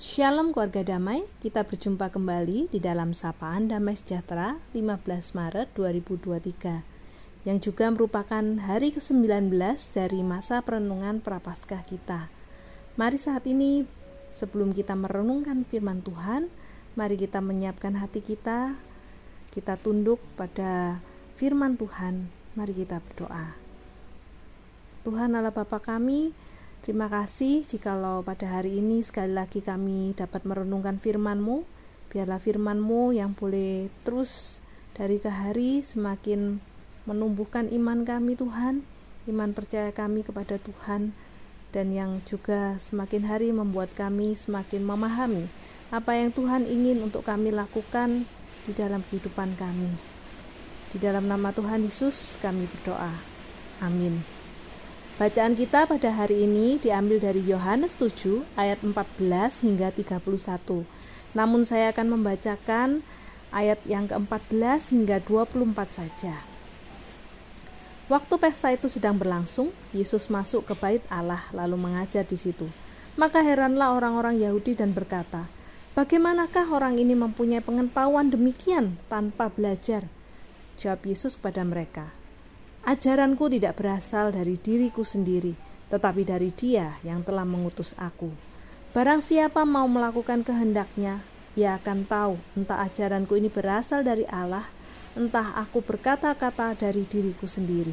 Shalom keluarga damai, kita berjumpa kembali di dalam Sapaan Damai Sejahtera 15 Maret 2023 yang juga merupakan hari ke-19 dari masa perenungan prapaskah kita. Mari saat ini sebelum kita merenungkan firman Tuhan, mari kita menyiapkan hati kita, kita tunduk pada firman Tuhan, mari kita berdoa. Tuhan Allah Bapa kami, Terima kasih jikalau pada hari ini sekali lagi kami dapat merenungkan firman-Mu. Biarlah firman-Mu yang boleh terus dari ke hari semakin menumbuhkan iman kami Tuhan, iman percaya kami kepada Tuhan, dan yang juga semakin hari membuat kami semakin memahami apa yang Tuhan ingin untuk kami lakukan di dalam kehidupan kami. Di dalam nama Tuhan Yesus kami berdoa. Amin. Bacaan kita pada hari ini diambil dari Yohanes 7 ayat 14 hingga 31. Namun saya akan membacakan ayat yang ke-14 hingga 24 saja. Waktu pesta itu sedang berlangsung, Yesus masuk ke bait Allah lalu mengajar di situ. Maka heranlah orang-orang Yahudi dan berkata, Bagaimanakah orang ini mempunyai pengetahuan demikian tanpa belajar? Jawab Yesus kepada mereka, Ajaranku tidak berasal dari diriku sendiri, tetapi dari Dia yang telah mengutus aku. Barang siapa mau melakukan kehendaknya, ia akan tahu entah ajaranku ini berasal dari Allah, entah aku berkata-kata dari diriku sendiri.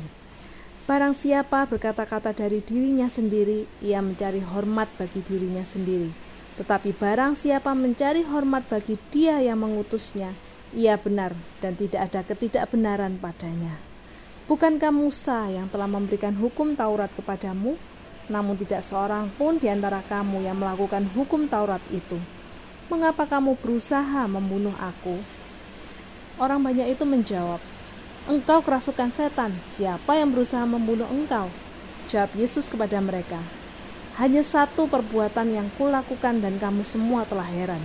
Barang siapa berkata-kata dari dirinya sendiri, ia mencari hormat bagi dirinya sendiri. Tetapi barang siapa mencari hormat bagi dia yang mengutusnya, ia benar dan tidak ada ketidakbenaran padanya. Bukankah Musa yang telah memberikan hukum Taurat kepadamu, namun tidak seorang pun di antara kamu yang melakukan hukum Taurat itu? Mengapa kamu berusaha membunuh aku? Orang banyak itu menjawab, Engkau kerasukan setan, siapa yang berusaha membunuh engkau? Jawab Yesus kepada mereka, Hanya satu perbuatan yang kulakukan dan kamu semua telah heran.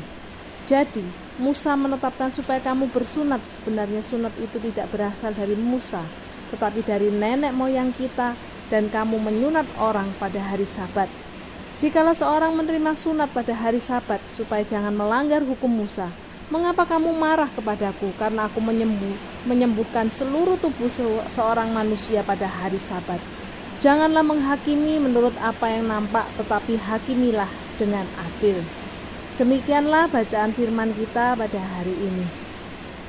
Jadi, Musa menetapkan supaya kamu bersunat, sebenarnya sunat itu tidak berasal dari Musa, tetapi dari nenek moyang kita dan kamu menyunat orang pada hari sabat. Jikalau seorang menerima sunat pada hari sabat supaya jangan melanggar hukum Musa, mengapa kamu marah kepadaku karena aku menyembuh, menyembuhkan seluruh tubuh se seorang manusia pada hari sabat? Janganlah menghakimi menurut apa yang nampak, tetapi hakimilah dengan adil. Demikianlah bacaan firman kita pada hari ini.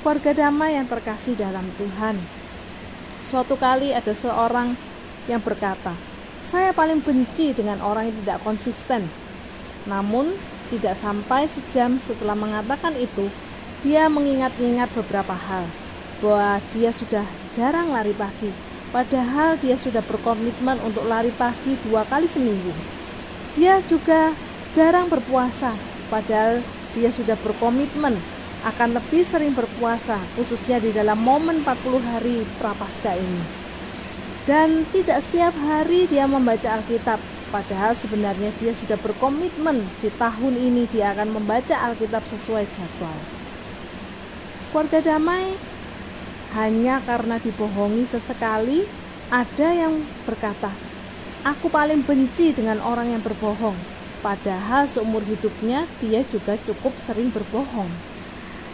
Keluarga damai yang terkasih dalam Tuhan, Suatu kali ada seorang yang berkata, "Saya paling benci dengan orang yang tidak konsisten." Namun, tidak sampai sejam setelah mengatakan itu, dia mengingat-ingat beberapa hal bahwa dia sudah jarang lari pagi, padahal dia sudah berkomitmen untuk lari pagi dua kali seminggu. Dia juga jarang berpuasa, padahal dia sudah berkomitmen akan lebih sering berpuasa, khususnya di dalam momen 40 hari Prapaskah ini. Dan tidak setiap hari dia membaca Alkitab, padahal sebenarnya dia sudah berkomitmen di tahun ini dia akan membaca Alkitab sesuai jadwal. Keluarga damai hanya karena dibohongi sesekali, ada yang berkata, "Aku paling benci dengan orang yang berbohong." Padahal seumur hidupnya dia juga cukup sering berbohong.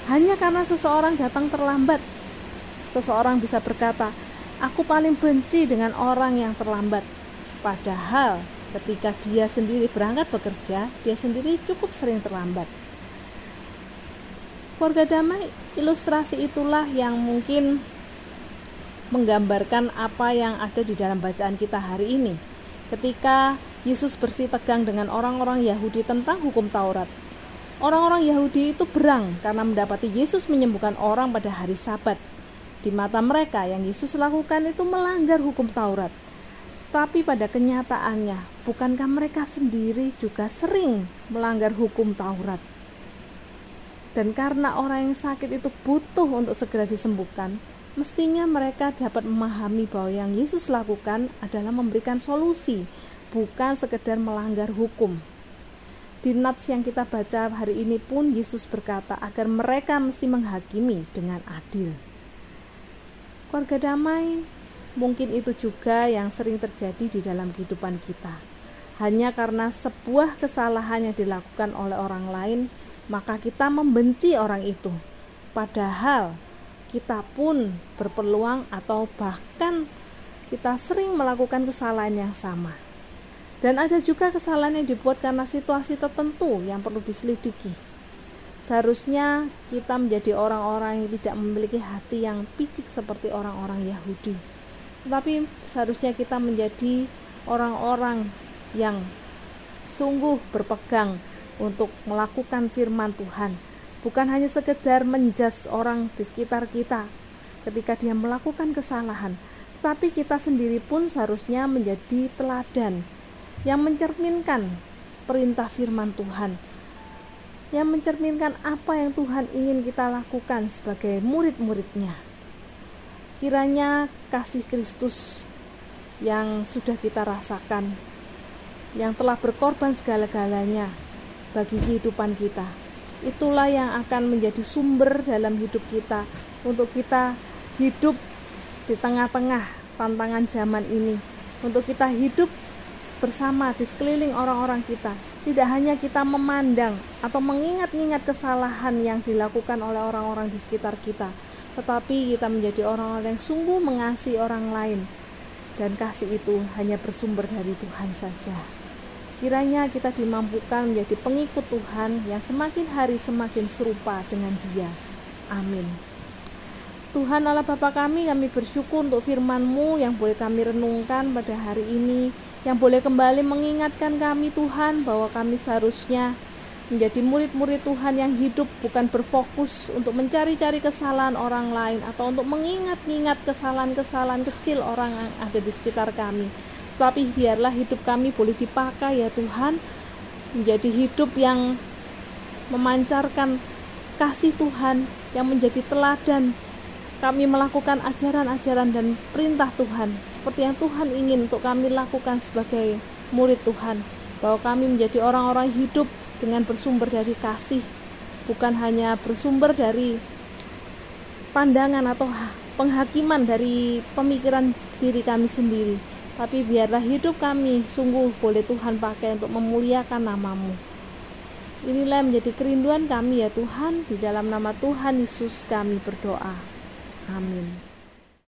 Hanya karena seseorang datang terlambat, seseorang bisa berkata, "Aku paling benci dengan orang yang terlambat." Padahal, ketika dia sendiri berangkat bekerja, dia sendiri cukup sering terlambat. Keluarga damai, ilustrasi itulah yang mungkin menggambarkan apa yang ada di dalam bacaan kita hari ini. Ketika Yesus bersih tegang dengan orang-orang Yahudi tentang hukum Taurat, Orang-orang Yahudi itu berang karena mendapati Yesus menyembuhkan orang pada hari Sabat. Di mata mereka, yang Yesus lakukan itu melanggar hukum Taurat. Tapi pada kenyataannya, bukankah mereka sendiri juga sering melanggar hukum Taurat? Dan karena orang yang sakit itu butuh untuk segera disembuhkan, mestinya mereka dapat memahami bahwa yang Yesus lakukan adalah memberikan solusi, bukan sekedar melanggar hukum. Di nats yang kita baca hari ini pun Yesus berkata agar mereka mesti menghakimi dengan adil. Keluarga damai, mungkin itu juga yang sering terjadi di dalam kehidupan kita. hanya karena sebuah kesalahan yang dilakukan oleh orang lain, maka kita membenci orang itu. Padahal kita pun berpeluang atau bahkan kita sering melakukan kesalahan yang sama. Dan ada juga kesalahan yang dibuat karena situasi tertentu yang perlu diselidiki. Seharusnya kita menjadi orang-orang yang tidak memiliki hati yang picik seperti orang-orang Yahudi. Tetapi seharusnya kita menjadi orang-orang yang sungguh berpegang untuk melakukan firman Tuhan bukan hanya sekedar menjas orang di sekitar kita ketika dia melakukan kesalahan tapi kita sendiri pun seharusnya menjadi teladan yang mencerminkan perintah firman Tuhan yang mencerminkan apa yang Tuhan ingin kita lakukan sebagai murid-muridnya kiranya kasih Kristus yang sudah kita rasakan yang telah berkorban segala-galanya bagi kehidupan kita. Itulah yang akan menjadi sumber dalam hidup kita untuk kita hidup di tengah-tengah tantangan zaman ini. Untuk kita hidup bersama di sekeliling orang-orang kita. Tidak hanya kita memandang atau mengingat-ingat kesalahan yang dilakukan oleh orang-orang di sekitar kita, tetapi kita menjadi orang-orang yang sungguh mengasihi orang lain. Dan kasih itu hanya bersumber dari Tuhan saja. Kiranya kita dimampukan menjadi pengikut Tuhan yang semakin hari semakin serupa dengan Dia. Amin. Tuhan Allah Bapa kami, kami bersyukur untuk firman-Mu yang boleh kami renungkan pada hari ini, yang boleh kembali mengingatkan kami Tuhan bahwa kami seharusnya menjadi murid-murid Tuhan yang hidup bukan berfokus untuk mencari-cari kesalahan orang lain atau untuk mengingat-ingat kesalahan-kesalahan kecil orang yang ada di sekitar kami. Tapi biarlah hidup kami boleh dipakai ya Tuhan menjadi hidup yang memancarkan kasih Tuhan yang menjadi teladan kami melakukan ajaran-ajaran dan perintah Tuhan. Seperti yang Tuhan ingin untuk kami lakukan sebagai murid Tuhan. Bahwa kami menjadi orang-orang hidup dengan bersumber dari kasih. Bukan hanya bersumber dari pandangan atau penghakiman dari pemikiran diri kami sendiri. Tapi biarlah hidup kami sungguh boleh Tuhan pakai untuk memuliakan namamu. Inilah menjadi kerinduan kami ya Tuhan, di dalam nama Tuhan Yesus kami berdoa. 他们。